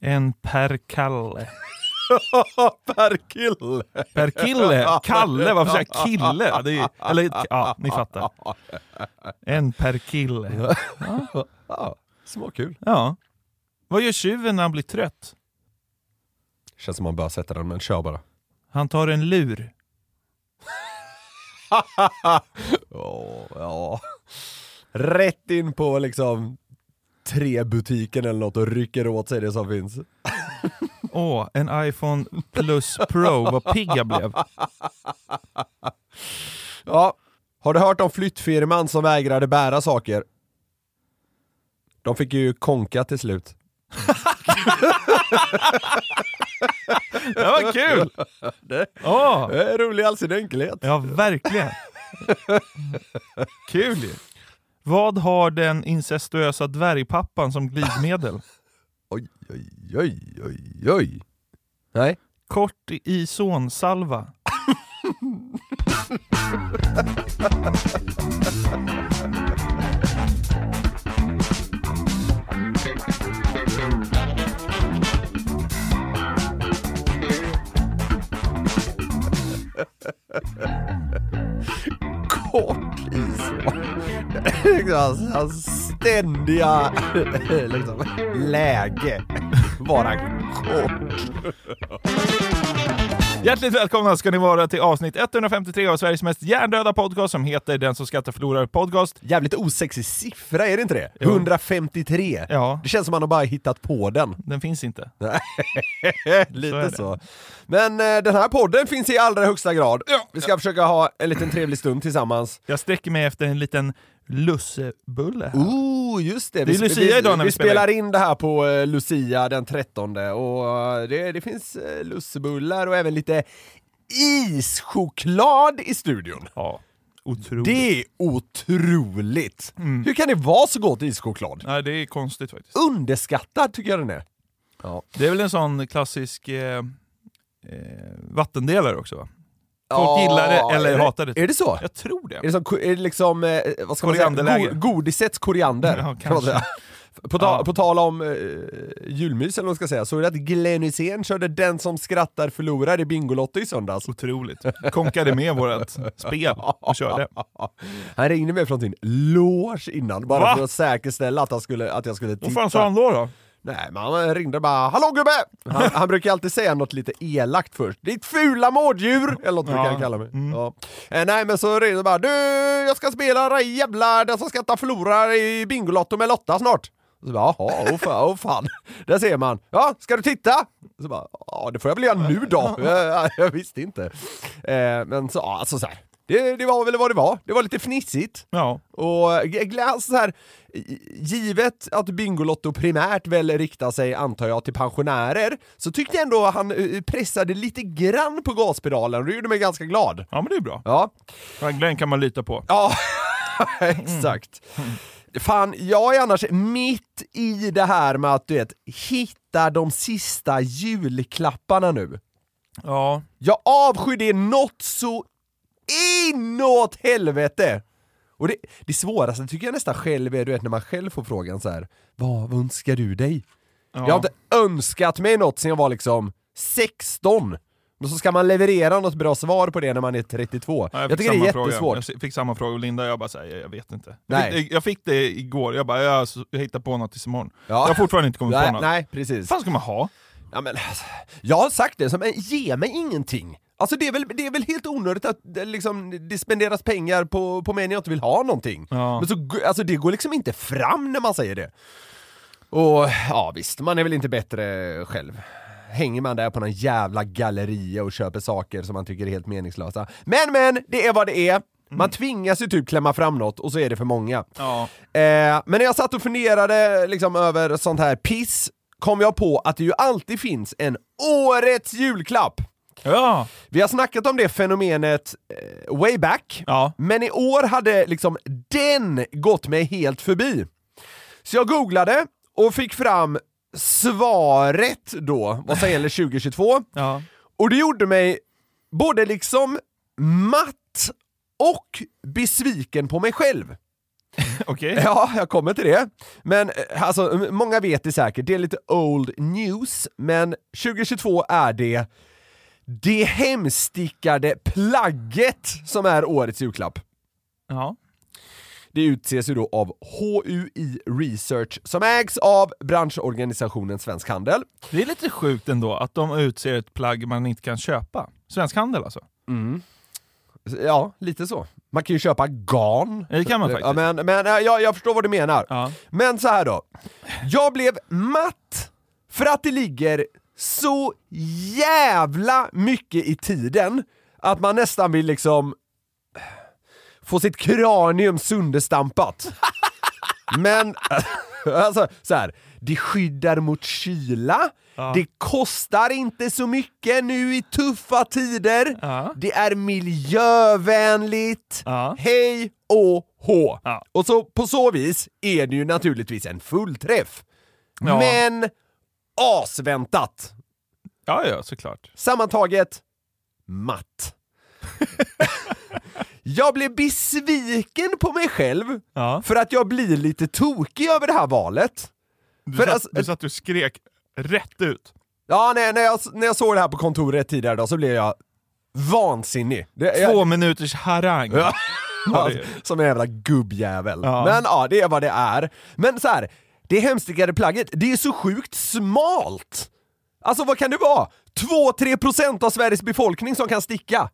En per Kalle. per kille. Per kille? Kalle? Varför säger jag kille? Det är, eller, ja, ni fattar. En per kille. Ja, småkul. Ja. Vad gör tjuven när han blir trött? Känns som man bör sätta den, men kör bara. Han tar en lur. Åh, ja. Rätt in på liksom tre-butiken eller något och rycker åt sig det som finns. Åh, en iPhone Plus Pro. Vad pigg jag blev. Ja, har du hört om flyttfirman som vägrade bära saker? De fick ju konka till slut. Det var kul! Åh, Det är rolig i all sin enkelhet. ja, verkligen. Kul ju. Vad har den incestuösa dvärgpappan som glidmedel? Oj, oj, oj, oj, oj. Nej. Kort i sonsalva. Kort. Liksom, hans ständiga liksom, läge. Vara kort. Hjärtligt välkomna ska ni vara till avsnitt 153 av Sveriges mest hjärndöda podcast som heter Den som skrattar förlorar podcast. Jävligt osexig siffra, är det inte det? Jo. 153. Ja, Det känns som att man har bara hittat på den. den finns inte. Lite så. det. Men eh, den här podden finns i allra högsta grad. Vi ska försöka ha en liten trevlig stund tillsammans. Jag sträcker mig efter en liten lussebulle här. Oh, just det. Det är Lucia idag när vi spelar spelar in det här på eh, Lucia den 13 och eh, det, det finns eh, lussebullar och även lite ischoklad i studion. Ja, otroligt. Det är otroligt! Mm. Hur kan det vara så gott ischoklad? Nej, det är konstigt faktiskt. Underskattad tycker jag den är. Det är väl en sån klassisk eh, eh, vattendelare också va? Folk gillar det eller är hatar det. Är det så? Jag tror det. Är det, som, är det liksom, eh, vad ska man säga. Go- godisets koriander? Ja, kanske. På, ta, Ja. på tal om eh, julmys eller vad man ska säga, så är det att Glenn Hysén körde Den som skrattar förlorar i Bingolotto i söndags. Otroligt. Konkade med vårt spel och körde. Han ringde mig från sin loge innan, bara Va? för att säkerställa att, han skulle, att jag skulle titta. Vad fan sa han då? då? Nej, men han ringde bara 'Hallå gubbe!' Han, han brukar alltid säga något lite elakt först. 'Ditt fula mårddjur!' Eller något brukar Ja. han kalla mig. Mm. Ja. Eh, nej men så ringde han bara 'Du, jag ska spela det jävla Den som skrattar förlorar i Bingolotto med Lotta snart' så bara, jaha, åh fan, åh fan. Där ser man. Ja, ska du titta? Så bara, ja det får jag väl göra nu då. jag, jag visste inte. Eh, men så, alltså så här. Det, det var väl vad det var. Det var lite fnissigt. Ja, Och g- g- alltså så här, givet att Bingolotto primärt väl riktar sig, antar jag, till pensionärer, så tyckte jag ändå han eh, pressade lite grann på gaspedalen och det gjorde mig ganska glad. ja men det är bra. Ja, Glenn kan man lita på. ja exakt. Fan, jag är annars mitt i det här med att du vet, hitta de sista julklapparna nu. Ja, Jag avskyr det något så inåt helvete! Och det, det svåraste tycker jag nästan själv är du vet när man själv får frågan så här. Vad, vad önskar du dig? ja. Jag har inte önskat mig något sen jag var liksom 16. Men så ska man leverera något bra svar på det när man är 32. Ja, jag, fick tycker det är fråga. jättesvårt. Jag fick samma fråga av Linda, jag bara säger jag vet inte. Nej. Jag fick, jag fick det igår, jag bara jag, jag hittar på något tills imorgon. Ja. Jag har fortfarande inte kommit på Nej, något. nej, Vad precis. fan ska man ha? Ja, men, alltså, jag har sagt det, men ge mig ingenting. Alltså det är väl, det är väl helt onödigt att det, liksom, det spenderas pengar på, på mig när jag inte vill ha någonting. Ja. Men så, alltså det går liksom inte fram när man säger det. Och ja visst, man är väl inte bättre själv. Hänger man där på någon jävla galleria och köper saker som man tycker är helt meningslösa. Men men, det är vad det är. Man tvingas ju typ klämma fram något och så är det för många. Ja. Eh, men när jag satt och funderade liksom över sånt här piss kom jag på att det ju alltid finns en årets julklapp. Ja. Vi har snackat om det fenomenet eh, way back, Ja. men i år hade liksom den gått mig helt förbi. Så jag googlade och fick fram svaret då, vad som gäller 2022. Ja. Och det gjorde mig både liksom matt och besviken på mig själv. Okej. Ja, jag kommer till det. Men eh, alltså, många vet det säkert, det är lite old news, men 2022 är det det hemstickade plagget som är årets julklapp. Ja. Det utses ju då av HUI Research som ägs av branschorganisationen Svensk Handel. Det är lite sjukt ändå att de utser ett plagg man inte kan köpa. Svensk Handel alltså. Ja, lite så. Man kan ju köpa garn. Det kan man faktiskt. Ja, men men jag, jag förstår vad du menar. Ja. Men så här då. Jag blev matt för att det ligger så jävla mycket i tiden att man nästan vill liksom få sitt kranium sönderstampat. Men alltså så här, det skyddar mot kyla, det kostar inte så mycket nu i tuffa tider, Ja. det är miljövänligt, Ja. hej och hå. Ja. Och så på så vis är det ju naturligtvis en fullträff. Ja. Men asväntat! Ja, ja, såklart. Sammantaget, matt. jag blev besviken på mig själv Ja. för att jag blir lite tokig över det här valet. Du, För satt, alltså- du satt och skrek rätt ut. Ja, när, när, jag, när jag såg det här på kontoret tidigare då så blev jag vansinnig. Det, Två jag, minuters harang. Ja. Det- som en jävla gubbjävel. Ja. Men ja, det är vad det är. Men så här, det hemstickade plagget, det är så sjukt smalt! Alltså vad kan det vara? 2-3% av Sveriges befolkning som kan sticka?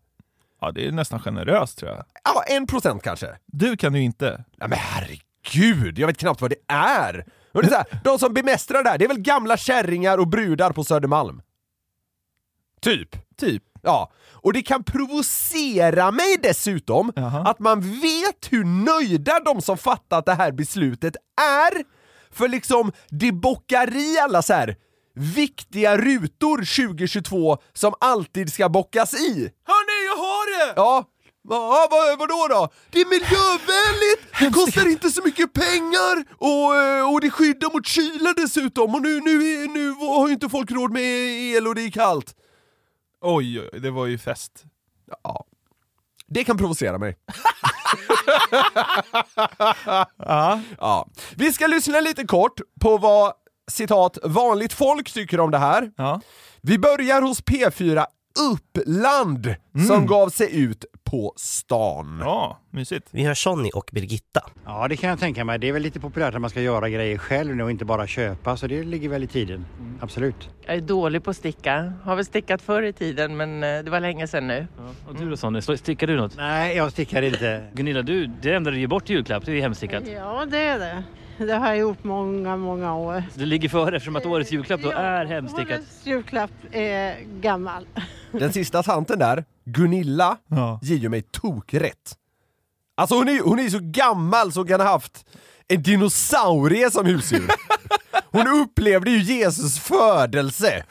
Ja, det är nästan generöst tror jag. Ja, 1% kanske. Du kan ju inte. Nej men herregud, jag vet knappt vad det är! Och det är så här, de som bemästrar det här, det är väl gamla kärringar och brudar på Södermalm? Typ. Typ. Ja, och det kan provocera mig dessutom Jaha. att man vet hur nöjda de som fattat det här beslutet är. För liksom, det bockar i alla så här viktiga rutor 2022 som alltid ska bockas i. Hörni, jag har det! Ja, Ja, vad, vadå då? Det är miljövänligt, det kostar inte så mycket pengar och, eh, och det skyddar mot kyla dessutom och nu, nu, nu har ju inte folk råd med el och det är kallt. Oj, oj, det var ju fest. Ja. Det kan provocera mig. Ja. Ja. Vi ska lyssna lite kort på vad citat vanligt folk tycker om det här. Ja. Vi börjar hos P4 Uppland som gav sig ut på stan. ja, mysigt. Vi har Sonny och Birgitta. Ja, det kan jag tänka mig. Det är väl lite populärt att man ska göra grejer själv nu och inte bara köpa, så det ligger väl i tiden. Absolut. Jag är dålig på att sticka. Har väl stickat förr i tiden men eh, det var länge sedan nu. Och du då Sonny, stickar du något? Nej, jag stickar inte. Gunilla, du, det enda du ger bort i julklapp, det är hemstickat. Ja, det är det. Det har jag gjort många, många år. Det ligger före eftersom att årets julklapp då Ja, är hemstickat. Årets julklapp är gammal. Den sista tanten där, Gunilla, Ja. ger ju mig tokrätt. Alltså hon är, hon är så gammal så hon kan ha haft en dinosaurie som husdjur. Hon upplevde ju Jesus födelse.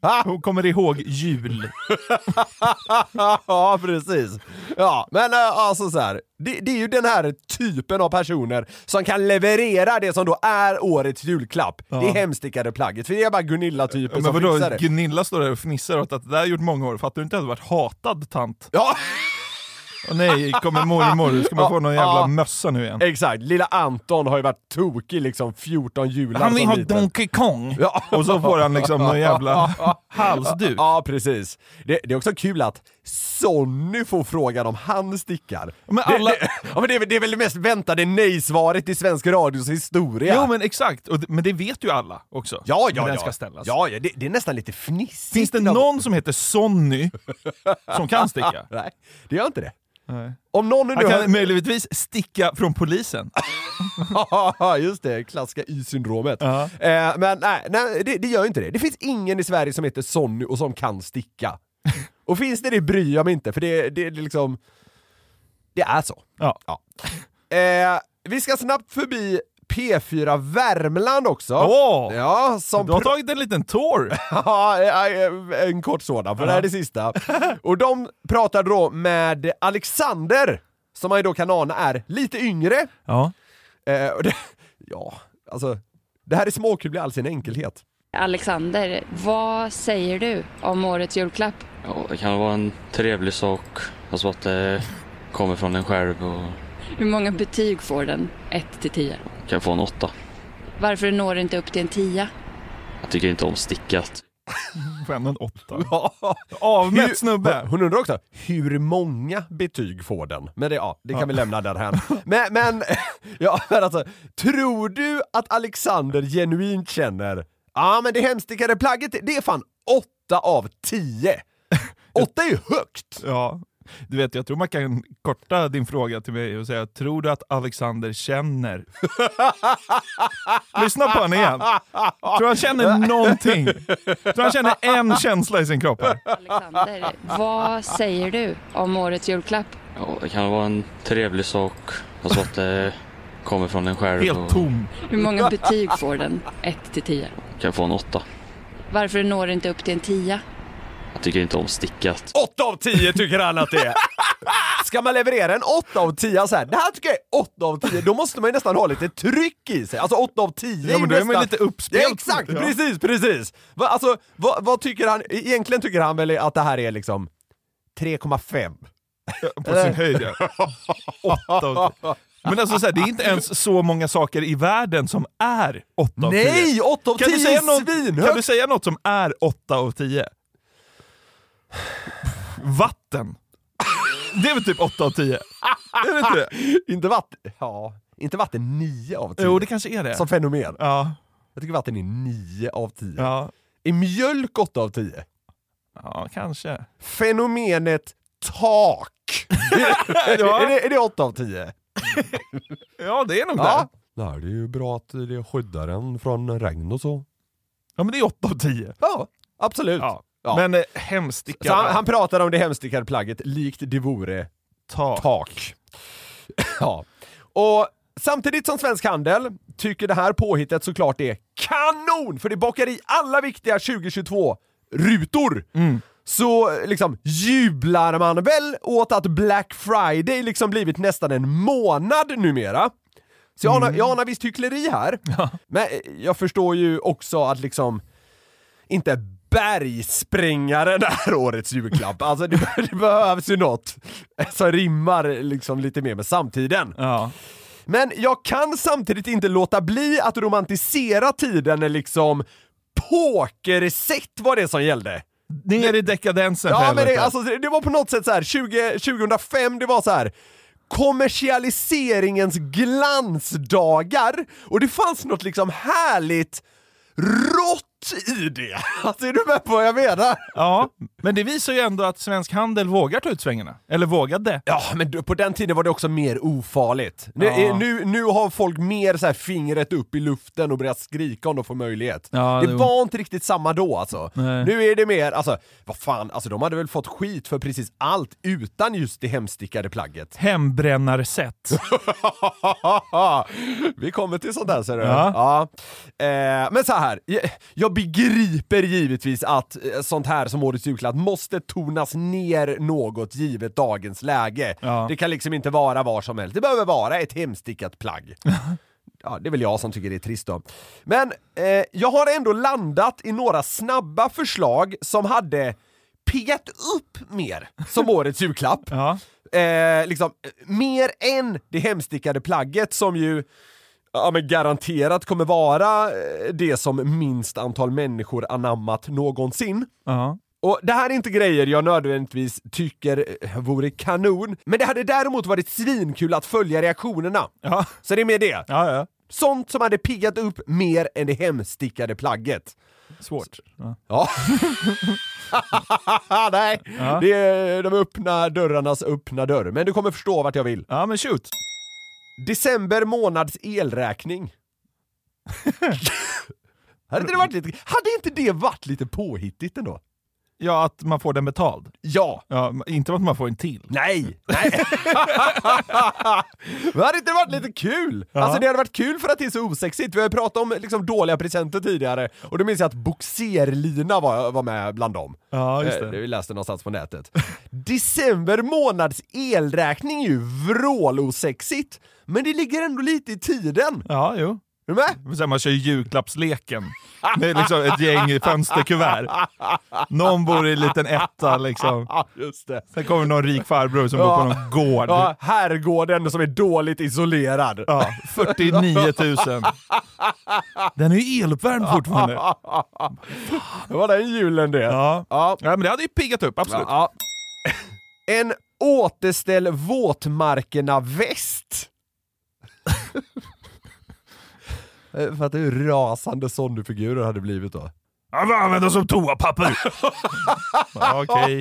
Hon kommer ihåg jul. ja, precis. Ja, men alltså så här. Det, det är ju den här typen av personer som kan leverera det som då är årets julklapp. Det är hemstickade plagget, för det är bara Gunilla-typen Men som vadå, fixar det. Gunilla står där och fnissar åt att det där har gjort många år. Fattar du inte att du varit hatad tant? Ja, Åh nej, kommer mormor. Ska man få någon jävla Ja. mössa nu igen? exakt. Lilla Anton har ju varit tokig liksom 14 jular Han vill ha. Donkey Kong! Ja. Och så får han liksom någon jävla halsduk. Ja, precis. Det, det är också kul att Sonny får frågan om han stickar. Men alla- det, det, ja, men det, är, väl- det är väl det mest väntade nej-svaret i svensk radios historia. Jo men exakt, och, men det vet ju alla också. ja, ja, den ja. ska ställas. Ja, ja det, det är nästan lite fnissigt. Finns det någon som heter Sonny som kan sticka? Nej, det gör inte det. Nej. Om någon nu Han kan möjligtvis sticka från polisen. Ja, just det. Klassiska Y-syndromet. Ja. Eh, men nej, nej det, det gör ju inte det. Det finns ingen i Sverige som heter Sonny och som kan sticka. och finns det det bryr jag mig inte, för det, det, det liksom... Det är så. Ja. Eh, vi ska snabbt förbi P4 Värmland också. Åh! Ja, som Du har tagit en liten tour. Ja, eh, en kort sådan, för det här är det sista. Och de pratade då med Alexander, som man ju då kan ana är lite yngre. Ja. Eh, och det, ja, alltså, det här är småkul i all sin enkelhet. Alexander, vad säger du om årets julklapp? Ja, det kan vara en trevlig sak, alltså att det kommer från en själv och Hur många betyg får den? 1 till 10. Kan få en åtta. Varför når du inte upp till en 10? Jag tycker inte om stickat. Får ändå en åtta. Avmätt snubbe. Hon undrar också, hur många betyg får den? Men det, ja, det kan Ja. vi lämna därhän. Men, men, ja, men alltså, tror du att Alexander genuint känner, ja men det hemstickade plagget, det är fan 8 av 10. 8 är ju högt! Ja. Du vet, jag tror man kan korta din fråga till mig och säga, tror du att Alexander känner? Lyssna på honom igen. Tror han känner någonting? Tror han känner en känsla i sin kropp? här? Alexander, vad säger du om årets julklapp? Ja, det kan vara en trevlig sak, alltså att det kommer från en själv Helt och tom. Hur många betyg får den? 1 till 10. kan få en åtta. Varför når du inte upp till en 10? Tycker inte om stickat. 8 av 10 tycker han att det är. Ska man leverera en 8 av 10 så här, det här tycker jag är 8 av 10, då måste man ju nästan ha lite tryck i sig. Alltså 8 av 10 Ja, men då är man nästan... lite uppspelt. Ja, exakt, Ja. precis, precis! Va, alltså, vad, vad tycker han? Egentligen tycker han väl att det här är liksom 3,5. På sin höjd ja. Åtta av tio. Men alltså så här, det är inte ens så många saker i världen som är 8 av 10. Nej, 8 av 10 Kan du, säga är något, svinhögt! kan du säga något som är 8 av 10? Vatten. Det är väl typ 8 av 10? Är det inte det? Inte vatten, ja, inte vatten 9 av 10. Jo, det kanske är det. Som fenomen. Ja. Jag tycker vatten är 9 av 10. Ja. Är mjölk 8 av 10? ja, kanske. Fenomenet tak. Ja. är, det, är det 8 av 10? Ja, det är nog Ja. det. Nej, det är ju bra att det skyddar en från regn och så. Ja, men det är 8 av 10. Ja, absolut. Ja. Ja. Men eh, hemstickade Så han, han pratar om det hemstickade plagget likt det vore tak. tak. ja. Och samtidigt som Svensk Handel tycker det här påhittet såklart är kanon! För det bakar i alla viktiga 2022-rutor. Mm. Så liksom jublar man väl åt att Black Friday liksom blivit nästan en månad numera. Så jag anar, jag anar visst hyckleri här. Men eh, jag förstår ju också att liksom inte bergsprängaren är årets julklapp. Alltså det, det behövs ju något som rimmar liksom lite mer med samtiden. Ja. Men jag kan samtidigt inte låta bli att romantisera tiden när liksom pokerset var det som gällde. Ner i dekadensen Ja men det, alltså, det var på något sätt så här 20, 2005, det var så här kommersialiseringens glansdagar och det fanns något liksom härligt rått i det. Alltså är du med på vad jag menar? Ja, men det visar ju ändå att Svensk Handel vågar ta ut svängarna. Eller vågade. Ja, men på den tiden var det också mer ofarligt. Nu, Ja. nu, nu har folk mer så här fingret upp i luften och börjar skrika om de får möjlighet. Ja, det det- var inte riktigt samma då alltså. Nej. Nu är det mer, alltså vad fan, alltså de hade väl fått skit för precis allt utan just det hemstickade plagget. Hembränarsätt. Vi kommer till sånt där ser du. Ja. Ja. Eh, men så här, jag, jag begriper givetvis att eh, sånt här som årets julklapp måste tonas ner något givet dagens läge. Ja. Det kan liksom inte vara var som helst, det behöver vara ett hemstickat plagg. Ja, det är väl jag som tycker det är trist då. Men eh, jag har ändå landat i några snabba förslag som hade piggat upp mer som årets julklapp. Ja. Eh, liksom, eh, mer än det hemstickade plagget som ju ja, men garanterat kommer vara eh, det som minst antal människor anammat någonsin. Ja. Och det här är inte grejer jag nödvändigtvis tycker eh, vore kanon, men det hade däremot varit svinkul att följa reaktionerna. Ja. Så det är med det. Ja, ja. Sånt som hade piggat upp mer än det hemstickade plagget. Svårt. Ja. Ja. Nej, det är de öppna dörrarnas öppna dörr. Men du kommer förstå vart jag vill. ja, men shoot. December månads elräkning. hade, inte det varit lite, hade inte det varit lite påhittigt ändå? Ja, att man får den betald. Ja. Ja, inte att man får en till. Nej! Nej. Men hade inte det varit lite kul? Ja. Alltså det hade varit kul för att det är så osexigt. Vi har ju pratat om liksom, dåliga presenter tidigare, och då minns jag att boxerlina var, var med bland dem. Ja, just Eh, det. Vi läste någonstans på nätet. December månads elräkning är ju vrålosexigt, men det ligger ändå lite i tiden. Ja, jo. Är du med? Sen man kör julklappsleken. Det är liksom ett gäng fönsterkuvert. Någon bor i en liten etta liksom. Ja, just det. Sen kommer någon rik farbror som bor på någon gård. Ja, herrgården som är dåligt isolerad. Ja, 49 000. Den är ju eluppvärmd fortfarande. Det var den julen det. Ja. Ja. ja, men det hade ju piggat upp, absolut. Ja. En återställ våtmarkerna-väst. Eh, Fattar du hur rasande Sonny-figurer hade blivit då? Jag får använda som toapapper. Ja, Okej.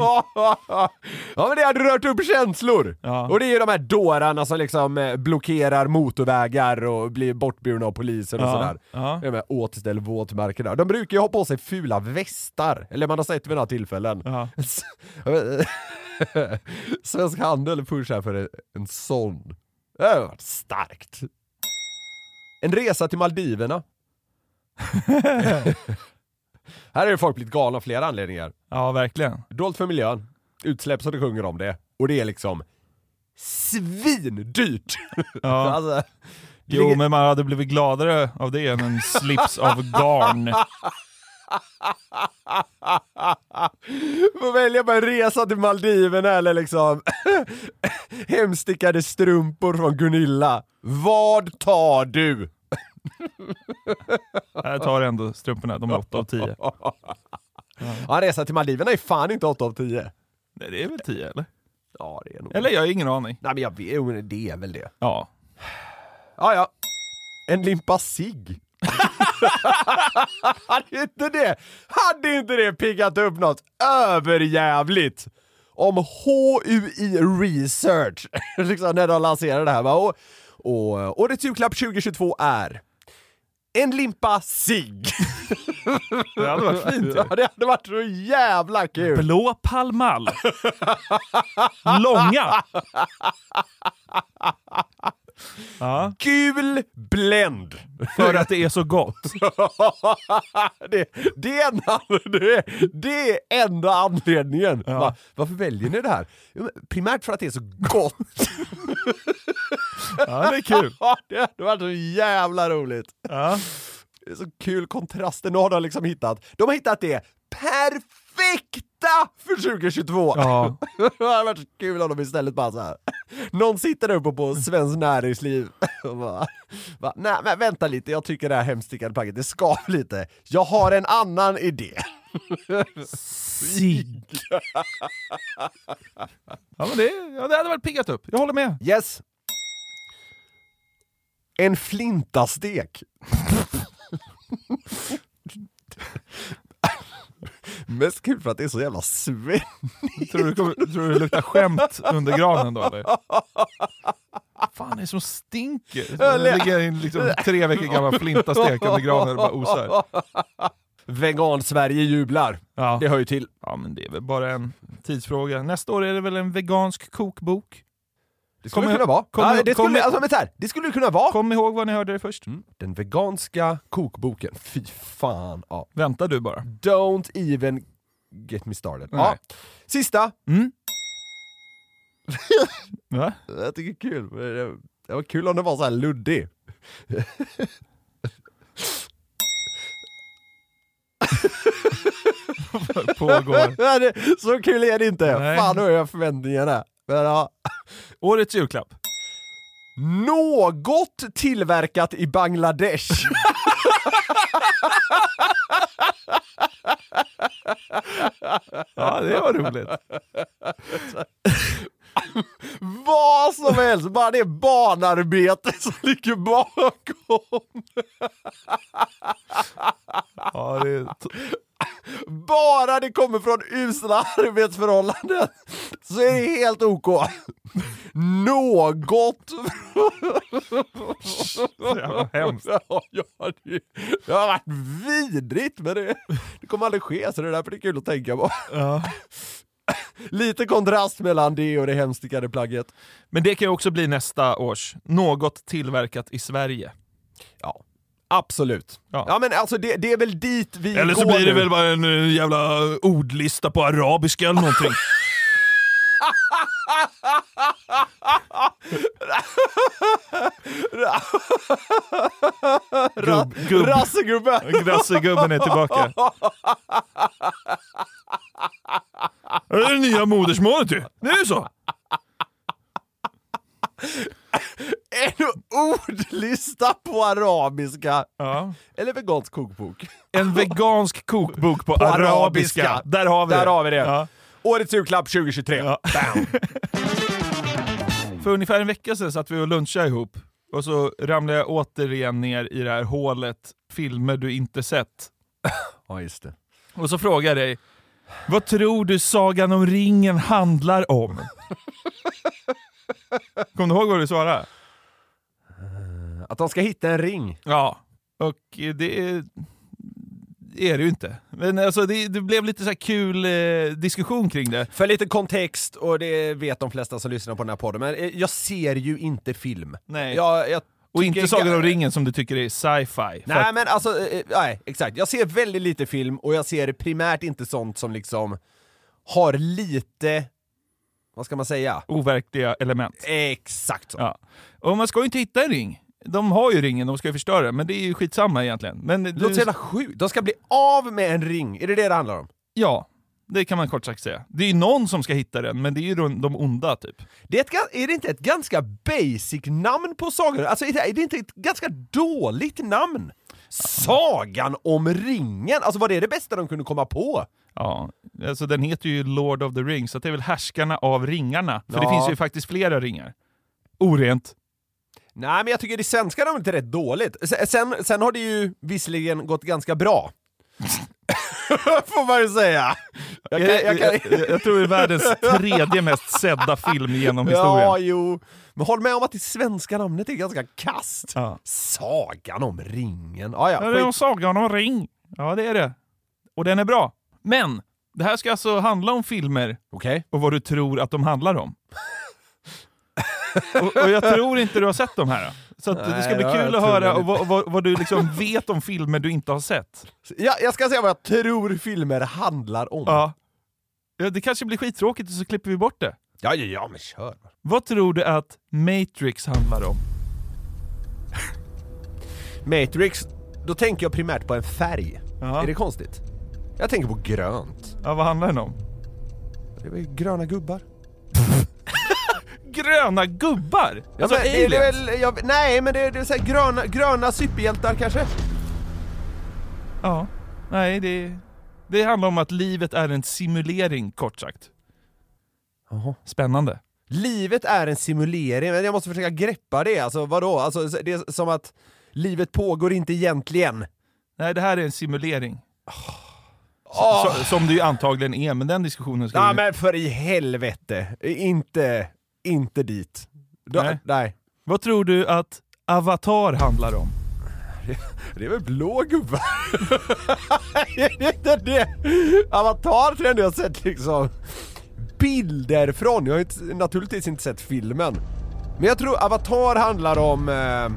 Ja men det hade rört upp känslor! Ja. Och det är ju de här dårarna som liksom eh, blockerar motorvägar och blir bortburna av polisen och Ja, sådär. ja. De här återställ våtmarkerna. De brukar ju ha på sig fula västar, eller man har sett vid några tillfällen. Ja. Svensk Handel pushar för en, en sån. Det har varit starkt. En resa till Maldiverna. Här är folk blivit galna av flera anledningar. ja, verkligen. Dolt för miljön, utsläpp så det sjunger om det, och det är liksom svindyrt! Ja. alltså, Jo, ligger- men man hade blivit gladare av det än en slips av garn. Får välja på en resa till Maldiverna eller liksom hemstickade strumpor från Gunilla. Vad tar du? Jag tar ändå strumporna, de är 8 av 10. Ja, resa till Maldiverna är fan inte 8 av 10. Nej, det är väl 10 eller? Ja, det är nog... Eller jag har ingen aning. Nej men jag vet, jo, men det är väl det. Ja. Ja, ja. En limpa cigg. hade inte det, hade inte det piggat upp något överjävligt? Om HUI Research, liksom när de lanserade det här. va? Och, och årets julklapp 2022 är en limpa cigg. Det hade varit fint. Ja, det hade varit så jävla kul. Blå Pall Mall. Långa. Ja, Gul Blend. för att det är så gott. det, det, är enda, det, är- det är enda anledningen. Va, varför väljer ni det här? Primärt för att det är så gott. Ja, det är kul. det hade varit så jävla roligt. Ja. Det är så kul kontraster. Nu har de liksom hittat, de har hittat det perfekta för 2022. Ja. det hade varit så kul om de istället bara så här. Någon sitter uppe på Svenskt Näringsliv och bara, bara nej men vänta lite, jag tycker det här hemstickade plagget, det skav lite. Jag har en annan idé. Sig. Ja, men det, ja, det hade varit piggat upp. Jag håller med. Yes. En flintastek. Mest kul för att det är så jävla svett. Tror du, kommer, tror du det luktar skämt under granen då eller? fan är det som stinker? Det ligger en liksom, tre veckor gammal flintastek under granen och bara osar. Vegan-Sverige jublar. Ja. Det hör ju till. ja, men det är väl bara en tidsfråga. Nästa år är det väl en vegansk kokbok? Det skulle Kom kunna vara. kom- ja, det, kom- skulle, alltså, men så här, det skulle kunna vara. Kom ihåg vad ni hörde det först. Den veganska kokboken. Fy fan. Ja. Vänta du bara. Don't even get me started. Nej. Ja. Sista. Mm. Jag tycker det är kul. Det det var kul om det var så här luddig. Pågår. Det- så kul är det inte. Nej. Fan, nu har jag förväntningarna. Men, ja. Årets julklapp. Något tillverkat i Bangladesh. Ja, det var roligt. Vad som helst, bara det är barnarbete som ligger bakom. Ja, det är Bara det kommer från usla arbetsförhållanden så är det helt OK. Något. jävla hemskt. Ja, ja, det, det har varit vidrigt men det, det kommer aldrig ske så det är därför det är kul att tänka på. Ja. Lite kontrast mellan det och det hemstickade plagget. Men det kan ju också bli nästa års. Något tillverkat i Sverige. Ja, absolut. Ja. Ja, men alltså det, det är väl dit vi Eller så går blir det nu. väl bara en eh, jävla ordlista på arabiska eller någonting. Gubb, gubb. Rassegubben! Grassegubben är tillbaka. Det är det nya modersmålet ju. Det är ju så. En ordlista på arabiska. Ja. Eller vegansk kokbok. En vegansk kokbok på, På arabiska. arabiska. Där har vi Där det. har vi det. Ja. Årets julklapp 2023. Ja. För ungefär en vecka sedan satt vi och lunchade ihop och så ramlade jag återigen ner i det här hålet filmer du inte sett. Ja, just det. Och så frågade jag dig, vad tror du Sagan om ringen handlar om? Kommer du ihåg vad du svarade? Att de ska hitta en ring. Ja, och det är, är det ju inte. Men alltså det, det blev lite så här kul eh, diskussion kring det. För lite kontext, och det vet de flesta som lyssnar på den här podden, men eh, jag ser ju inte film. Nej. Jag, jag Och inte Sagan om ringen som du tycker är sci-fi. Nej att- men alltså, eh, nej exakt. Jag ser väldigt lite film och jag ser primärt inte sånt som liksom har lite, vad ska man säga? Overkliga element. Exakt så. Ja. Och man ska ju inte hitta en ring. De har ju ringen, de ska ju förstöra den, men det är ju skitsamma egentligen. Men Det låter så jävla sjukt. De ska bli av med en ring, är det det det handlar om? Ja, det kan man kort sagt säga. Det är ju någon som ska hitta den, men det är ju de, onda typ. Det är, ett, är det inte ett ganska basic namn på sagor? Alltså är det, är det inte ett ganska dåligt namn? Sagan om ringen! Alltså var det det bästa de kunde komma på? Ja, alltså den heter ju Lord of the Rings, så det är väl härskarna av ringarna. För det Ja. finns ju faktiskt flera ringar. Orent. Nej, men jag tycker det svenska namnet är rätt dåligt. Sen, sen, har det ju visserligen gått ganska bra. Får man ju säga. Jag, kan, jag, kan... jag, jag tror det är världens tredje mest sedda film genom historien. Ja, jo. Men håll med om att det svenska namnet är ganska kast. Ja. Sagan om ringen. Ah, ja, Ja, det är skit. Sagan om ring. Ja, det är det. Och den är bra. Men, det här ska alltså handla om filmer Okej. och vad du tror att de handlar om. och, och jag tror inte du har sett de här. Så att det ska Nej, bli kul att höra och vad, vad, vad du liksom vet om filmer du inte har sett. Ja, jag ska säga vad jag tror filmer handlar om. Ja. Ja, det kanske blir skittråkigt och så klipper vi bort det. ja, ja, ja men kör. Vad tror du att Matrix handlar om? Matrix, då tänker jag primärt på en färg. Ja. Är det konstigt? Jag tänker på grönt. Ja, vad handlar den om? Det är gröna gubbar? Gröna gubbar! Ja, Alltså men aliens. väl, jag, nej, men det, är- det är så gröna, gröna superhjältar kanske? Ja. Nej, det, det handlar om att livet är en simulering, kort sagt. Spännande. Livet är en simulering, men jag måste försöka greppa det. Alltså vadå? Alltså, det är som att livet pågår inte egentligen. Nej, det här är en simulering. Åh! Så, som det ju antagligen är, men den diskussionen ska Ja vi... men för i helvete, inte, inte dit. Då, Nej. nej. Vad tror du att Avatar handlar om? Det är väl blå gubbar? är det inte det? Avatar tror jag ändå jag sett liksom bilder från. Jag har inte, naturligtvis inte sett filmen. Men jag tror Avatar handlar om eh,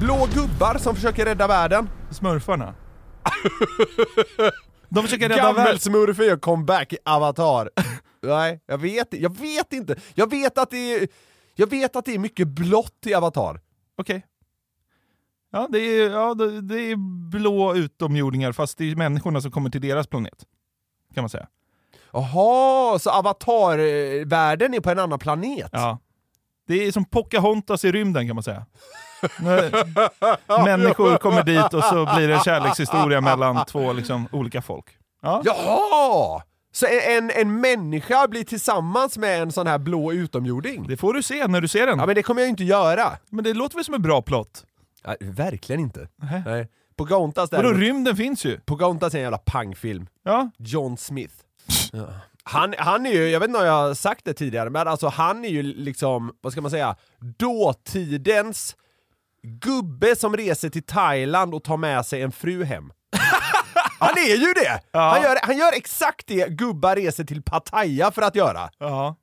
blå gubbar som försöker rädda världen. Smurfarna? De försöker rädda världen. Gammelsmurf gör comeback i Avatar. Nej, jag vet, jag vet inte. Jag vet att det är, jag vet att det är mycket blått i Avatar. Okej. Ja, det är, ja, det det är blå utomjordingar fast det är människorna som kommer till deras planet. Kan man säga. Jaha, så Avatar-världen är på en annan planet? Ja. Det är som Pocahontas i rymden kan man säga. Människor kommer dit och så blir det en kärlekshistoria mellan två liksom, olika folk. Ja. Jaha! Så en, en människa blir tillsammans med en sån här blå utomjording? Det får du se när du ser den. Ja men det kommer jag ju inte göra. Men det låter väl som en bra plott? Nej, verkligen inte. Nähä. Nej. Pocahontas Vadå, däremot- rymden finns ju. Pocahontas är en jävla pangfilm. Ja. John Smith. Ja. Han, han är ju, jag vet inte om jag har sagt det tidigare, men alltså han är ju liksom, vad ska man säga, dåtidens gubbe som reser till Thailand och tar med sig en fru hem. Han är ju det! Han, gör, han gör exakt det gubbar reser till Pattaya för att göra. Ja.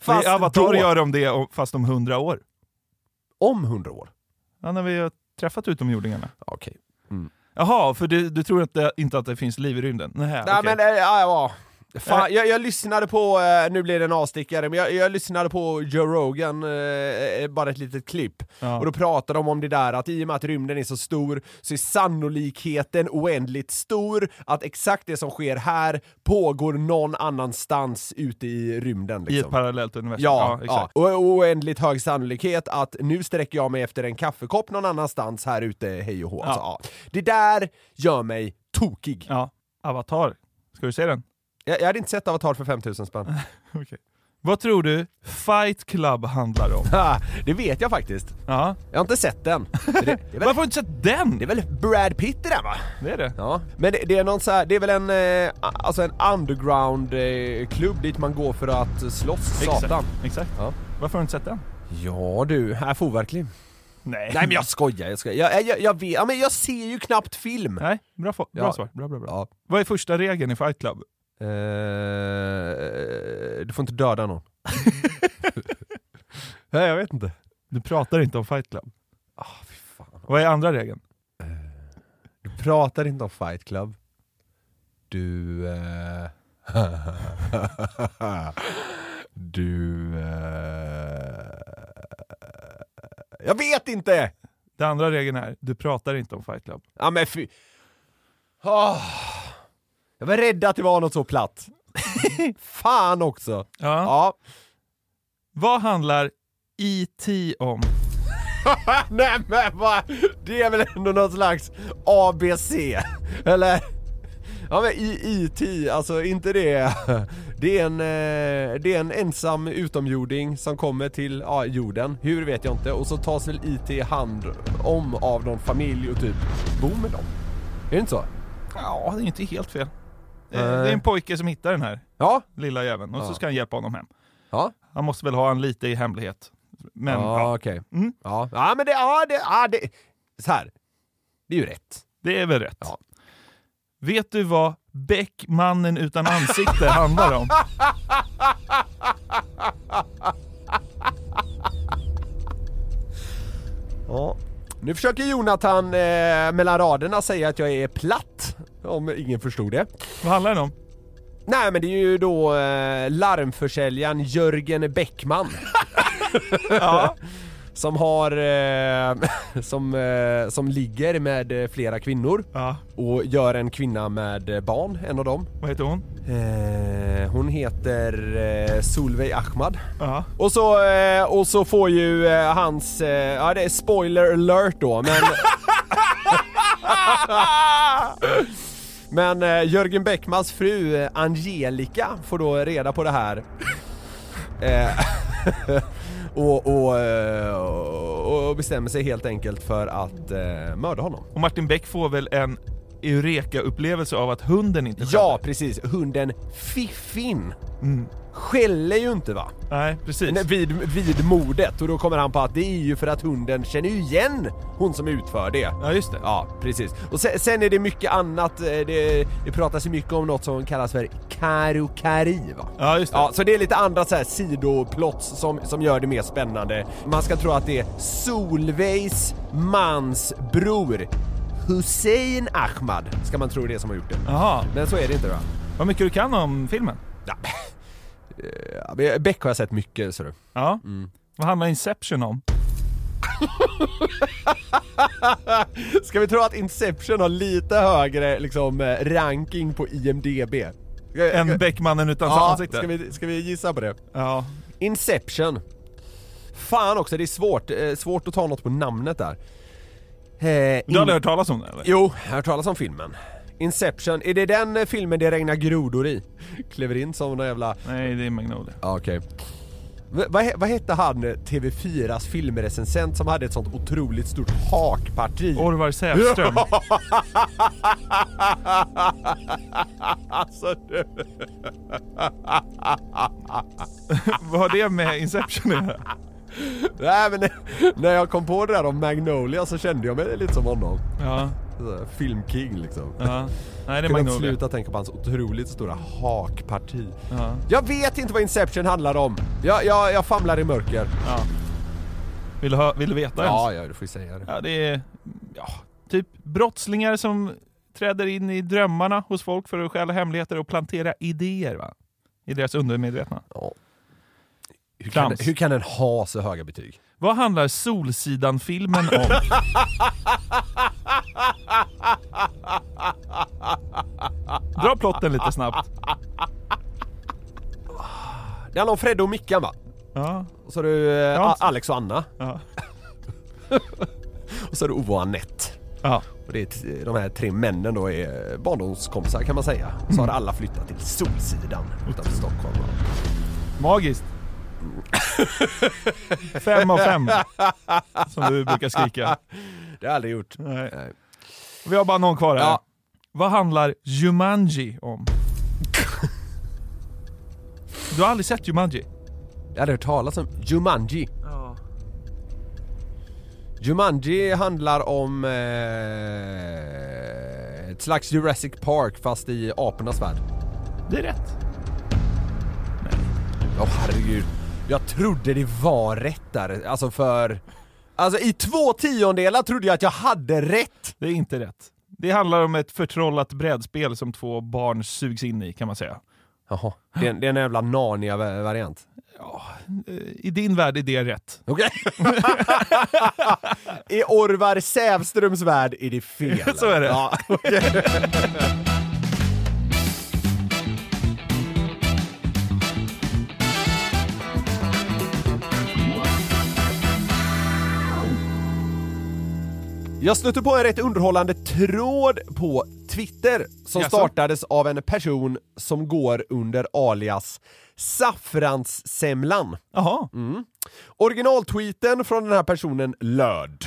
Fast Avatar då- gör de det om- fast om hundra år. Om hundra år? Ja, när vi har träffat utomjordingarna. Okej. Jaha, för du, du tror inte, inte att det finns liv i rymden? Nej, Nej okej. men, äh, ja, ja. Fan, jag, jag lyssnade på, eh, nu blir det en avstickare, men jag, jag lyssnade på Joe Rogan, eh, bara ett litet klipp. Ja. Och då pratade de om det där att i och med att rymden är så stor så är sannolikheten oändligt stor att exakt det som sker här pågår någon annanstans ute i rymden. I ett Liksom. parallellt universum? Ja, ja, exakt. och och oändligt hög sannolikhet att nu sträcker jag mig efter en kaffekopp någon annanstans här ute, hej och hå. Alltså, ja. Det där gör mig tokig. Ja. Avatar, ska du se den? Jag, jag hade inte sett Avatar för 5000 spänn. Okej. Vad tror du Fight Club handlar om? Ha, det vet jag faktiskt. Ja. Jag har inte sett den. Det, det, väl, Varför har du inte sett den? det är väl Brad Pitt i den va? Det är det. Ja. Men det, det är någon så här, det är väl en, eh, alltså en underground eh, dit man går för att slåss satan. Exakt. Exakt. Ja. Varför har du inte sett den? Ja du, här får verkligen. Nej. Nej men jag skojar, jag skojar. Jag, jag, jag, vet, ja, men jag ser ju knappt film. Nej, bra, bra Ja. svar. Bra, bra, bra. Ja. Vad är första regeln i Fight Club? Eh, du får inte döda någon. Nej jag vet inte. Du pratar inte om Fight Club. Ah, fy fan. Vad är andra regeln? Du pratar inte om Fight Club. Du... Eh... du... Eh... Jag vet inte! Den andra regeln är, du pratar inte om Fight Club. Ja men fy... Ah. Jag var rädd att det var något så platt. Fan också! Ja. Ja. Vad handlar E.T. om? Nej men vad, det är väl ändå någon slags ABC? Eller? Ja men IT, alltså inte det, det är en, eh, det är en ensam utomjording som kommer till ja, jorden, hur vet jag inte, och så tas väl IT hand om av någon familj och typ bor med dem. Är det inte så? Ja, det är inte helt fel. Det är, Nej. det är en pojke som hittar den här Ja. lilla jäveln och så ska han hjälpa honom hem. Ja. Han måste väl ha en lite i hemlighet. Men ja, ja, okej. Mm. Ja. ja men det, ja det, ja det, så här. Det är ju rätt. det är väl rätt. Ja. Vet du vad Beck, mannen utan ansikte, handlar om? Ja. Nu försöker Jonathan eh, mellan raderna säga att jag är platt, om ingen förstod det. Vad handlar den om? Nej men det är ju då eh, larmförsäljaren Jörgen Bäckman. Ja. som har, eh, som, eh, som ligger med flera kvinnor ja. och gör en kvinna med barn, en av dem. Vad heter hon? Eh, hon heter eh, Solveig Ahmad. Ja. Och så, eh, och så får ju eh, hans, eh, ja det är spoiler alert då men Men eh, Jörgen Bäckmans fru eh, Angelica får då reda på det här eh, och, och, eh, och bestämmer sig helt enkelt för att eh, mörda honom. Och Martin Beck får väl en Eureka-upplevelse av att hunden inte Ja precis, hunden Fiffin Mm. Skäller ju inte va? Nej, precis. Nej, Vid, vid mordet och då kommer han på att det är ju för att hunden känner ju igen hon som utför det. Ja, just det. Ja, precis. Och sen, sen är det mycket annat, eh, det, det pratas ju mycket om något som kallas för karokari va? Ja, just det. Ja, så det är lite andra så här sidoplots som, som gör det mer spännande. Man ska tro att det är Solveigs mans bror Hussein Ahmad, ska man tro det som har gjort det. Jaha. Men så är det inte va? Vad mycket du kan om filmen? Ja. Men Beck har jag sett mycket så du. Ja. Vad handlar Inception om? Ska vi tro att Inception har lite högre liksom, eh, ranking på IMDB? Ska- En ska- Beck, mannen utan ja, ansikte? ska vi, ska vi gissa på det? Ja. Inception. Fan också, det är svårt, eh, svårt att ta något på namnet där. Eh, Du har aldrig hört talas om det eller? Jo, jag har hört talas om filmen. Inception, är det den eh, filmen det regnar grodor i? Kliver in som någon jävla... Nej, det är Magnolia. Ja, Okej. V- Vad, vad hette han eh, TV4s filmrecensent som hade ett sånt otroligt stort hakparti? Orvar Sävström. alltså du... Vad har det med Inception att göra? Nej men när jag kom på det där om Magnolia så kände jag mig lite som honom. Ja. Filmking liksom. Ja. Nej, det är Kunde Magnolia. sluta tänka på hans otroligt stora hakparti. Ja. Jag vet inte vad Inception handlar om. Jag, jag, jag famlar i mörker. Ja. Vill du, ha, vill du veta Ja, ens? ja, du får ju säga det. Ja, det är ja, typ brottslingar som träder in i drömmarna hos folk för att stjäla hemligheter och plantera idéer va? I deras undermedvetna. Ja. Hur kan, hur kan den ha så höga betyg? Vad handlar Solsidan-filmen om? Dra plotten lite snabbt. Det handlar om Fredde och Mickan va? Ja. Och så har du eh, Ja. Alex och Anna. Ja. och så har du Ove och Anette. Ja. Och det är de här tre männen då är barndomskompisar kan man säga. Så har alla flyttat till Solsidan utanför Stockholm. Magiskt. Fem av fem. Som du brukar skrika. Det har jag aldrig gjort. Nej. Vi har bara någon kvar här. Ja. Vad handlar Jumanji om? Du har aldrig sett Jumanji? Jag hade hört talas om Jumanji. Ja. Jumanji handlar om eh, ett slags Jurassic Park fast i apornas värld. Det är rätt. Åh herregud. Jag trodde det var rätt där. Alltså för... Alltså i två tiondelar trodde jag att jag hade rätt. Det är inte rätt. Det handlar om ett förtrollat brädspel som två barn sugs in i kan man säga. Jaha. Det är, det är en jävla Narnia-variant. Eh, I din värld är det rätt. Okej. I Orvar Sävströms värld är det fel. Så är det. Ja, okej. Jag stötte på en rätt underhållande tråd på Twitter som Jaså? startades av en person som går under alias Saffranssemlan. Jaha. Mm. Originaltweeten från den här personen löd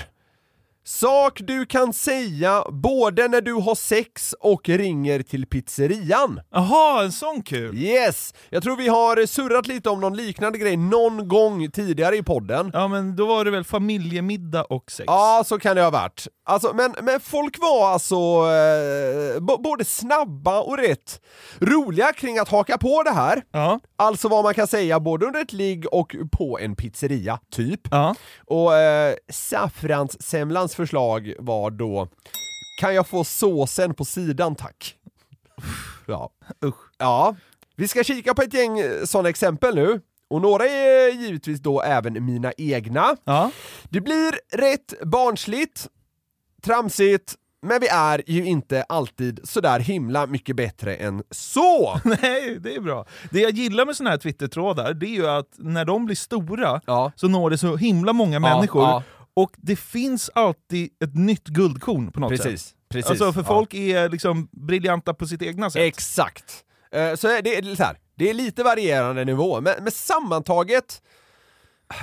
Sak du kan säga både när du har sex och ringer till pizzerian. Jaha, en sån kul! Yes! Jag tror vi har surrat lite om någon liknande grej någon gång tidigare i podden. Ja men då var det väl familjemiddag och sex? Ja, så kan det ha varit. Alltså, men, men folk var alltså eh, både snabba och rätt roliga kring att haka på det här. Ja. Alltså vad man kan säga både under ett ligg och på en pizzeria, typ. Ja. Och eh, Saffranssemlans förslag var då Kan jag få såsen på sidan tack? Ja. Usch. Ja. Vi ska kika på ett gäng eh, sådana exempel nu. Och några är givetvis då även mina egna. Ja. Det blir rätt barnsligt, tramsigt, men vi är ju inte alltid sådär himla mycket bättre än så! Nej, det är bra. Det jag gillar med såna här Twitter-trådar, det är ju att när de blir stora Ja. så når det så himla många människor. ja. Och det finns alltid ett nytt guldkorn på något Precis, sätt. precis. Alltså för Ja. folk är liksom briljanta på sitt egna sätt. Exakt! Eh, Så det är, så här, det är lite varierande nivå, men, men sammantaget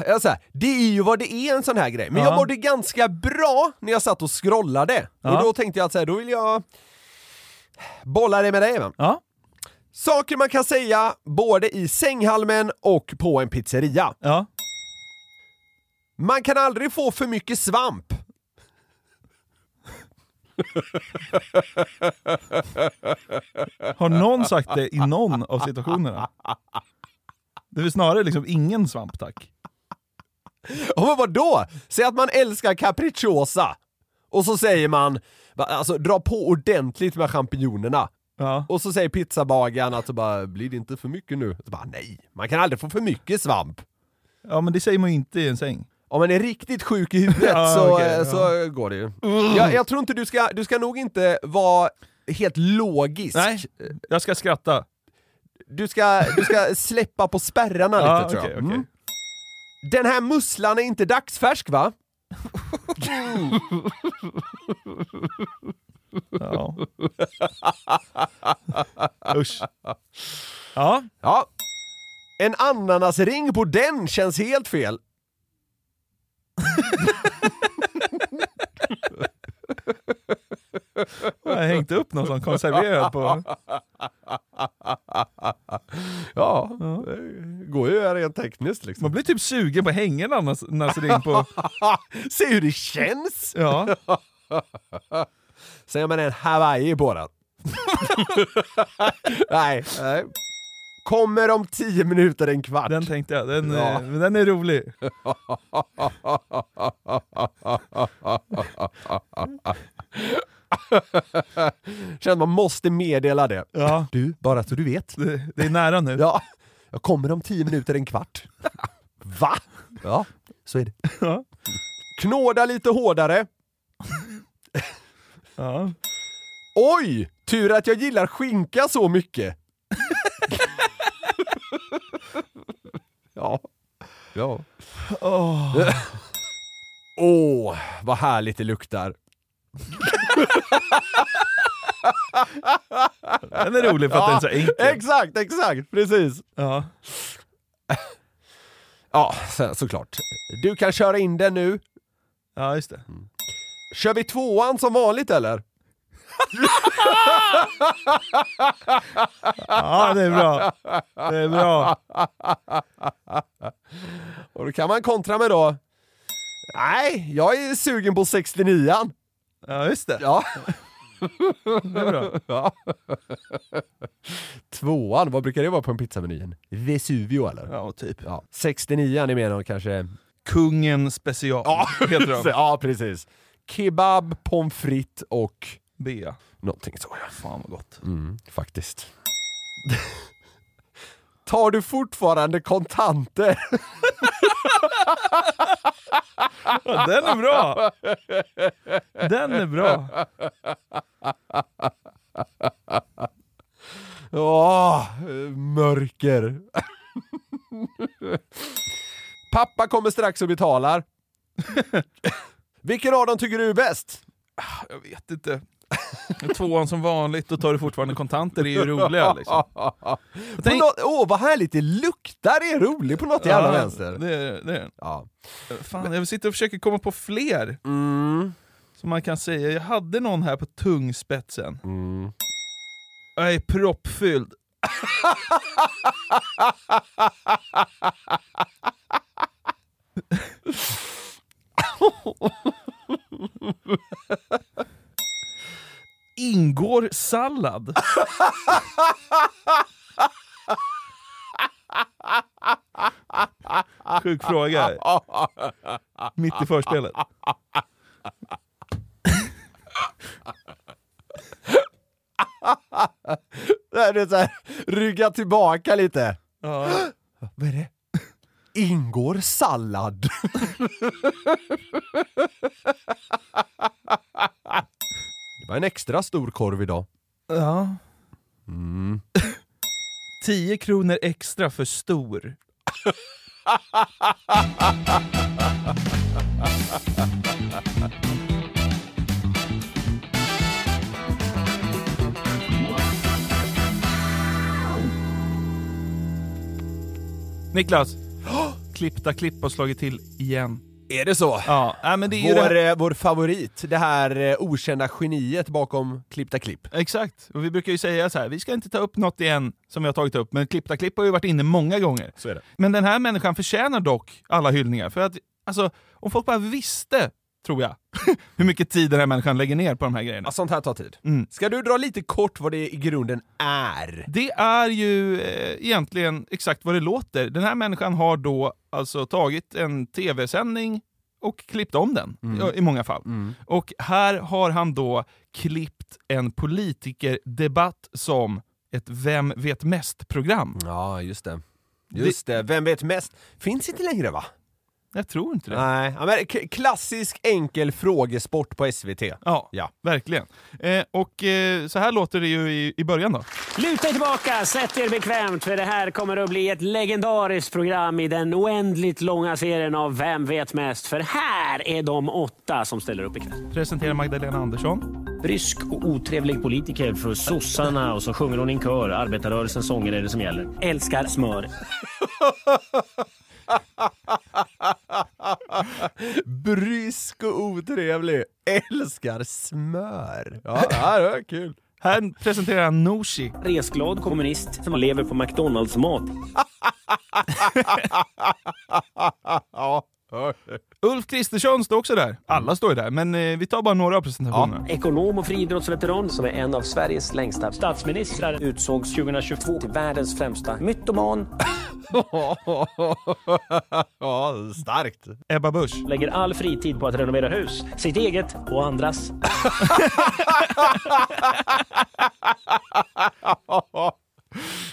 Ja, så här, det är ju vad det är en sån här grej, men Ja. jag mådde ganska bra när jag satt och scrollade. Ja. Och då tänkte jag att så här, då vill jag bolla det med dig. Va? Ja. Saker man kan säga både i sänghalmen och på en pizzeria. Ja. Man kan aldrig få för mycket svamp. Har någon sagt det i någon av situationerna? Det är väl snarare liksom ingen svamp tack. Ja, men vadå? Säg att man älskar capricciosa och så säger man, alltså dra på ordentligt med champinjonerna. Ja. Och så säger pizzabagaren att så bara, blir det inte för mycket nu? Så bara, nej, man kan aldrig få för mycket svamp. ja, men det säger man ju inte i en säng. Om man är riktigt sjuk i huvudet Ja, så, okej, eh, ja. så går det ju. Jag, jag tror inte du ska, du ska nog inte vara helt logisk. Nej, jag ska skratta. Du ska, du ska släppa på spärrarna Ja, lite tror jag. okej, okej. Mm. Den här musslan är inte dagsfärsk va? Ja. Usch. Ja. Ja. En ananasring på den känns helt fel. Jag har hängt upp någon sån konserverad på... Ja, det går ju rent tekniskt liksom. Man blir typ sugen på att hänga en ananasring på... Se hur det känns! Ja. Säger man en Hawaii på den. nej, nej. Kommer om tio minuter, en kvart. Den tänkte jag, den, Ja. eh, men den är rolig. Känner man måste meddela det. Ja. Du, bara så du vet. Det, det är nära nu. Ja, jag kommer om tio minuter, en kvart. Va? Ja, så är det. Ja. Knåda lite hårdare. Ja. Oj! Tur att jag gillar skinka så mycket. ja. Ja. Åh. Åh, vad härligt det luktar. Den är rolig för att den är så enkel. Exakt, exakt, precis. Ja. Ja, så, såklart. Du kan köra in den nu. ja, just det. Kör vi tvåan som vanligt eller? Ja, det är bra. Det är bra. Och då kan man kontra med då. Nej, jag är sugen på 69an. Ja, just det. Ja. Det är bra. ja. Tvåan, vad brukar det vara på en pizzamenyn? Vesuvio eller? Ja, typ. Ja. 69an är mer någon kanske... Kungen special Ja, heter de. ja precis. Kebab, pommes frites och Bea. någonting så ja. Fan vad gott. Mm, faktiskt. Tar du fortfarande kontanter? Den är bra! Den är bra. Åh, mörker. Pappa kommer strax och betalar. Vilken av dem tycker du är bäst? Jag vet inte. Tvåan som vanligt, då tar du fortfarande kontanter, det är ju roliga liksom. Tänk- något, åh, vad härligt det luktar! Det är roligt på något jävla vänster. Det är, det är. Ja. Fan, jag sitter och försöker komma på fler. Mm. Som man kan säga, jag hade någon här på tungspetsen. Mm. Jag är proppfylld. Ingår sallad? Sjuk fråga. Mitt i förspelet. Det är så här, rygga tillbaka lite. Ja. Vad är det? Ingår sallad. Det var en extra stor korv idag. Ja. Mm. 10 kronor extra för stor. Niklas! Klippta klipp har slagit till igen. Är det så? Ja, nej, men det är Vår, det här- eh, vår favorit, det här eh, okända geniet bakom klippta klipp. Exakt, och vi brukar ju säga så här, vi ska inte ta upp något igen som vi har tagit upp, men klippta klipp har ju varit inne många gånger. Så är det. Men den här människan förtjänar dock alla hyllningar, för att alltså, om folk bara visste, tror jag, hur mycket tid den här människan lägger ner på de här grejerna. Ja, sånt här tar tid. Mm. Ska du dra lite kort vad det i grunden är? Det är ju eh, egentligen exakt vad det låter. Den här människan har då alltså tagit en tv-sändning och klippt om den, i, i många fall. Och här har han då klippt en politikerdebatt som ett Vem vet mest-program. Ja, just det. Just det. Vem vet mest? Finns inte längre va? Jag tror inte det. Nej, ja, men klassisk enkel frågesport på SVT. Ja, Ja. verkligen. Eh, och eh, så här låter det ju i, i början då. Luta er tillbaka, sätt er bekvämt för det här kommer att bli ett legendariskt program i den oändligt långa serien av Vem vet mest? För här är de åtta som ställer upp ikväll. Presenterar Magdalena Andersson. Brysk och otrevlig politiker för sossarna och så sjunger hon i en kör. Arbetarrörelsens sånger är det som gäller. Älskar smör. Brysk och otrevlig. Älskar smör. Ja, ja det var kul. Här presenterar han Nooshi. Resglad kommunist som lever på McDonalds-mat. ja. Ulf Kristersson står också där. Alla står ju där, men eh, vi tar bara några av presentationerna. Ekonom och friidrottsveteran som är en av Sveriges längsta statsministrar utsågs 2022 till världens främsta mytoman. Ja, starkt. Ebba Busch. Lägger all fritid på att renovera hus, sitt eget och andras.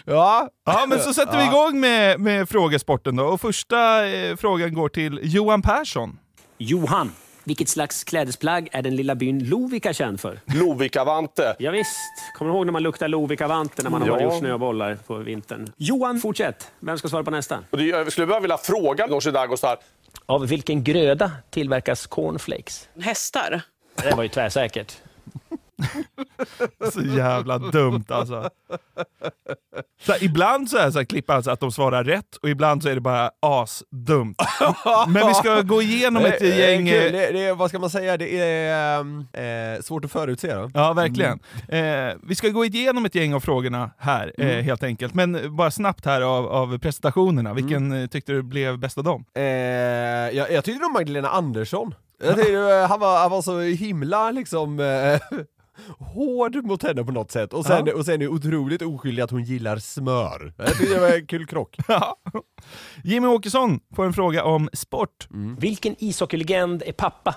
Ja. Ja, men så sätter vi igång med, med frågesporten då. Och första eh, frågan går till Johan Persson. Johan, vilket slags klädesplagg är den lilla byn Lovika känd för? Lovikavante. Ja, visst. Kommer du ihåg när man luktar Lovikavante när man har Ja. gjort snöbollar på vintern? Johan, fortsätt. Vem ska svara på nästa? Jag skulle bara vilja fråga Nooshi Dadgostar. Av vilken gröda tillverkas cornflakes? Hästar. Det var ju tvärsäkert. Så jävla dumt alltså. Så här, ibland så är så här, klipp alltså att de svarar rätt och ibland så är det bara asdumt. Men vi ska gå igenom ett Det gäng... eh, Det, det vad ska man säga, det är ehm, eh, svårt att förutse då. Ja, verkligen. Eh, vi ska gå igenom ett gäng av frågorna här, eh, Mm. helt enkelt. Men bara snabbt här av, av presentationerna, vilken eh, tyckte du blev bäst av dem? Eh, jag, jag tyckte nog Magdalena Andersson. Jag tyckte, eh, han, var, han var så himla liksom eh, hård mot henne på något sätt. Och sen, Ja. och sen är otroligt oskyldig att hon gillar smör. Jag det var en kul krock. Jimmy Åkesson får en fråga om sport. Vilken ishockeylegend är pappa?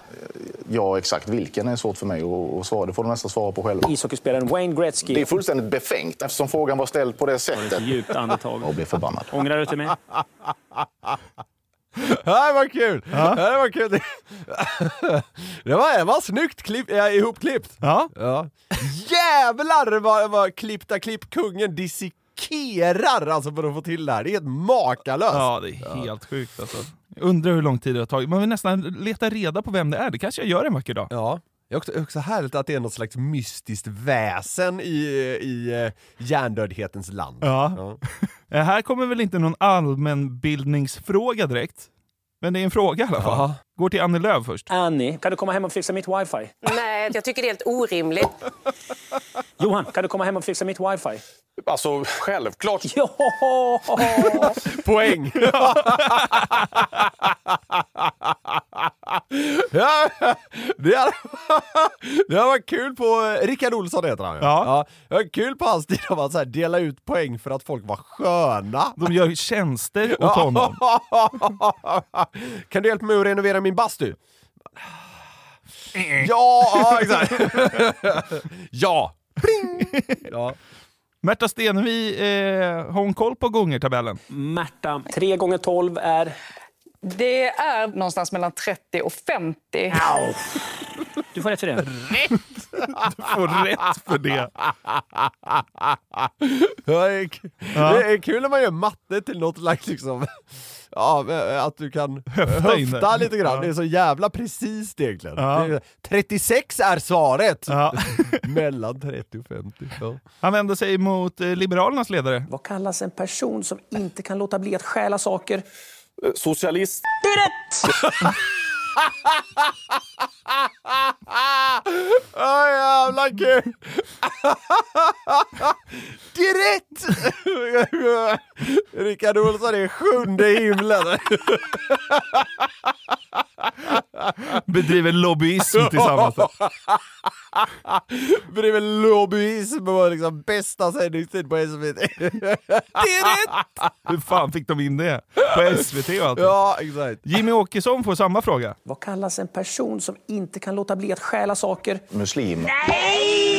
Ja, exakt vilken är svårt för mig att, svara. Det får du nästan svara på själv. Ishockeyspelaren Wayne Gretzky. Det är fullständigt befängt eftersom frågan var ställd på det sättet. Djupt andetag. Jag blir förbannad. Ångrar du dig med? Ja, det var kul! Ja. det var kul! Det var, det var snyggt klipp, ja, ihopklippt. Ja. ja. Jävlar vad, vad klippta klippkungen dissekerar alltså för att få till det här. Det är helt makalöst. Ja, det är helt sjukt alltså. Undrar hur lång tid det har tagit. Man vill nästan leta reda på vem det är. Det kanske jag gör en vacker dag. Ja. Det är också, också härligt att det är något slags mystiskt väsen i, i uh, hjärndödhetens land. Ja. Eh, Här kommer väl inte någon allmänbildningsfråga direkt. Men det är en fråga i alla fall. Går till Annie Lööf först. Annie, kan du komma hem och fixa mitt wifi? Nej, jag tycker det är helt orimligt. Johan, kan du komma hem och fixa mitt wifi? Alltså, självklart. Ja! Poäng! ja, det, hade, det var kul på, Rickard Olsson heter han Ja. Det var kul på hans tid att man så här dela ut poäng för att folk var sköna. De gör tjänster åt honom. kan du hjälpa mig att renovera min bastu? ja, ja, exakt. ja. Pling! ja. Märta Stenevi eh, har hon koll på gångertabellen? Märta, 3 gånger 12 är... Det är någonstans mellan 30 och 50. Du får rätt för det. Du får rätt för det. Ja, det, är, k- det är kul när man gör matte till något slags liksom, ja, att du kan Höfta höfta lite grann. Ja. Det är så jävla precis det egentligen. Ja. Det är, 36 är svaret! Ja. Mellan 30 och 50. Ja. Han vänder sig mot eh, Liberalernas ledare. Vad kallas en person som inte kan låta bli att stjäla saker? Eh, Socialist. Det är rätt! Åh jävla kul! Direkt! Rickard Olsson är sjunde himlen. Bedriver lobbyism tillsammans. Bedriver lobbyism och liksom bästa sändningstid på SVT. Det är rätt! Hur fan fick de in det? På SVT och allt. Ja, exakt. Jimmy Åkesson får samma fråga. Vad kallas en person som inte kan låta bli att stjäla saker? Muslim. Nej!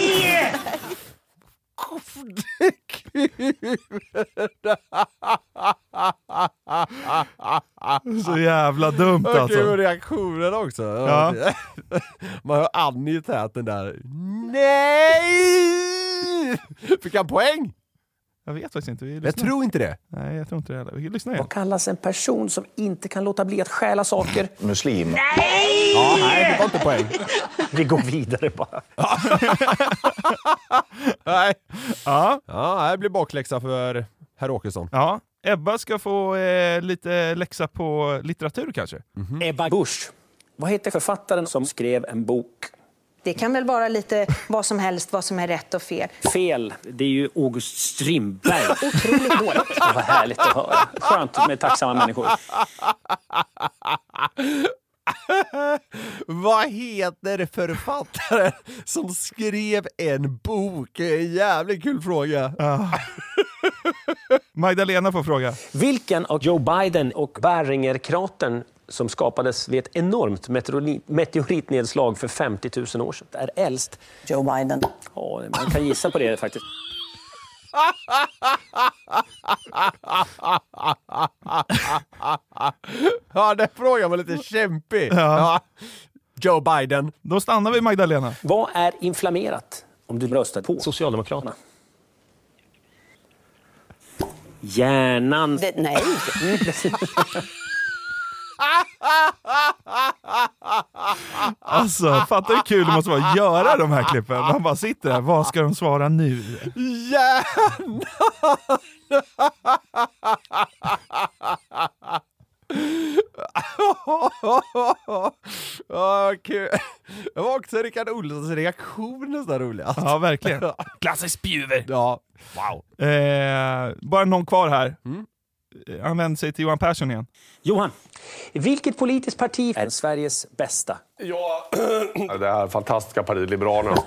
Så jävla dumt Okej, alltså. och reaktionen också. Ja. Man hör Annie i täten där. Nej! Fick han poäng? Jag vet faktiskt inte. Vi Jag tror inte det. Nej, jag tror inte det heller. Vi lyssnar igen. Vad kallas en person som inte kan låta bli att stjäla saker? Muslim. Nej! Ja, nej, det var inte poäng. Vi går vidare bara. Nej. Ja. Ja, det blir bakläxa för herr Åkesson. ja. Ebba ska få eh, lite läxa på litteratur kanske. Ebba Busch. Vad heter författaren som skrev en bok? Det kan väl vara lite vad som helst, vad som är rätt och fel. Fel. Det är ju August Strindberg. Otroligt dåligt. Det var härligt att höra. Skönt med tacksamma människor. Vad heter författaren som skrev en bok? En jävligt kul fråga. Magdalena får fråga. Vilken av Joe Biden och Barringerkratern som skapades vid ett enormt meteori- meteoritnedslag för 50 000 år sedan är äldst? Joe Biden. Ja, man kan gissa på det faktiskt. ja, den frågan var lite kämpig. Ja. Joe Biden. Då stannar vi Magdalena. Vad är inflammerat om du röstar på Socialdemokraterna? Hjärnan. Det, nej. Alltså, fattar hur kul det måste vara att göra de här klippen? Man bara sitter där, vad ska de svara nu? Hjärnan! Kul. Det var också Rickard Olssons reaktion nästan roligast. Ja, verkligen. Klassisk spjuver. Ja, wow. Eh, bara någon kvar här. Eh, Han vänder sig till Johan Persson igen. Johan, vilket politiskt parti är Sveriges bästa? Ja, det här fantastiska partiet Liberalerna.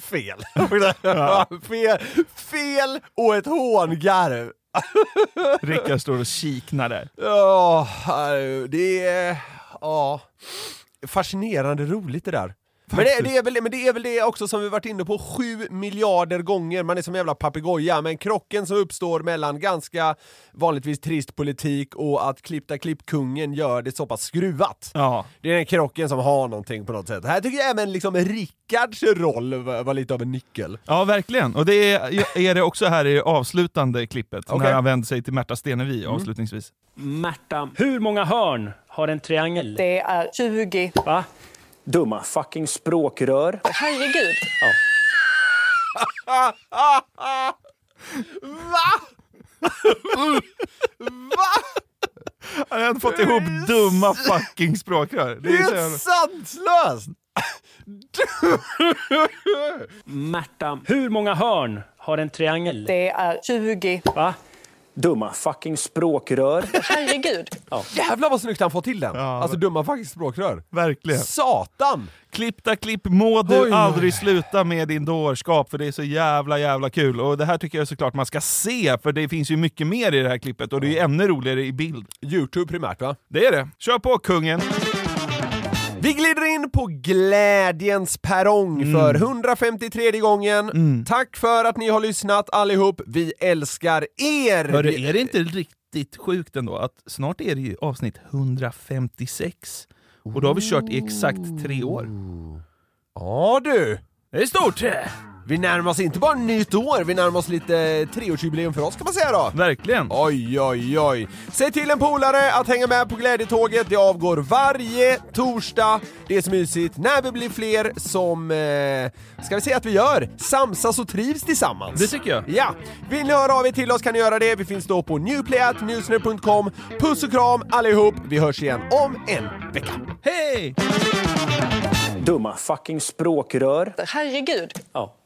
Fel. fel. Fel och ett hångarv. Rickard står och kiknar där. Ja, det är ja, fascinerande roligt det där. Men det, det, är väl, men det är väl det också som vi varit inne på sju miljarder gånger, man är som en jävla papegoja, men krocken som uppstår mellan ganska vanligtvis trist politik och att klippta klippkungen gör det så pass skruvat. Ja. Det är den krocken som har någonting på något sätt. Här tycker jag även liksom Rickards roll var, var lite av en nyckel. Ja, verkligen. Och det är, är det också här i avslutande klippet, Okej. när han vänder sig till Märta Stenevi avslutningsvis. Märta, hur många hörn har en triangel? Det är 20. Va? Dumma fucking språkrör. Herregud. Ja. Va? Va? Han har fått ihop dumma fucking språkrör. Det är jävla- sanslöst! Märta, hur många hörn har en triangel? Det är 20. Va? Dumma fucking språkrör. Herregud. Ja. Jävlar vad snyggt han får till den! Alltså dumma faktiskt språkrör. Verkligen. Satan! Klippta klipp må du oj. aldrig sluta med din dårskap för det är så jävla jävla kul. Och det här tycker jag såklart man ska se för det finns ju mycket mer i det här klippet och det är ju ännu roligare i bild. Youtube primärt va? Det är det. Kör på kungen! Vi glider in på glädjens perrong Mm. för 153 gången. Tack för att ni har lyssnat allihop. Vi älskar er! Hörru, är det inte riktigt sjukt ändå att snart är det ju avsnitt 156 och då har vi kört i exakt tre år. Ja du! Det är stort! Vi närmar oss inte bara nytt år, vi närmar oss lite treårsjubileum för oss kan man säga då. Verkligen! Oj, oj, oj. Säg till en polare att hänga med på glädjetåget. Det avgår varje torsdag. Det är så mysigt när vi blir fler som, eh, ska vi säga att vi gör, samsas och trivs tillsammans. Det tycker jag. Ja. Vill ni höra av er till oss kan ni göra det. Vi finns då på newplayatnewsner.com. Puss och kram allihop. Vi hörs igen om en vecka. Hej! Dumma fucking språkrör. Herregud. Ja.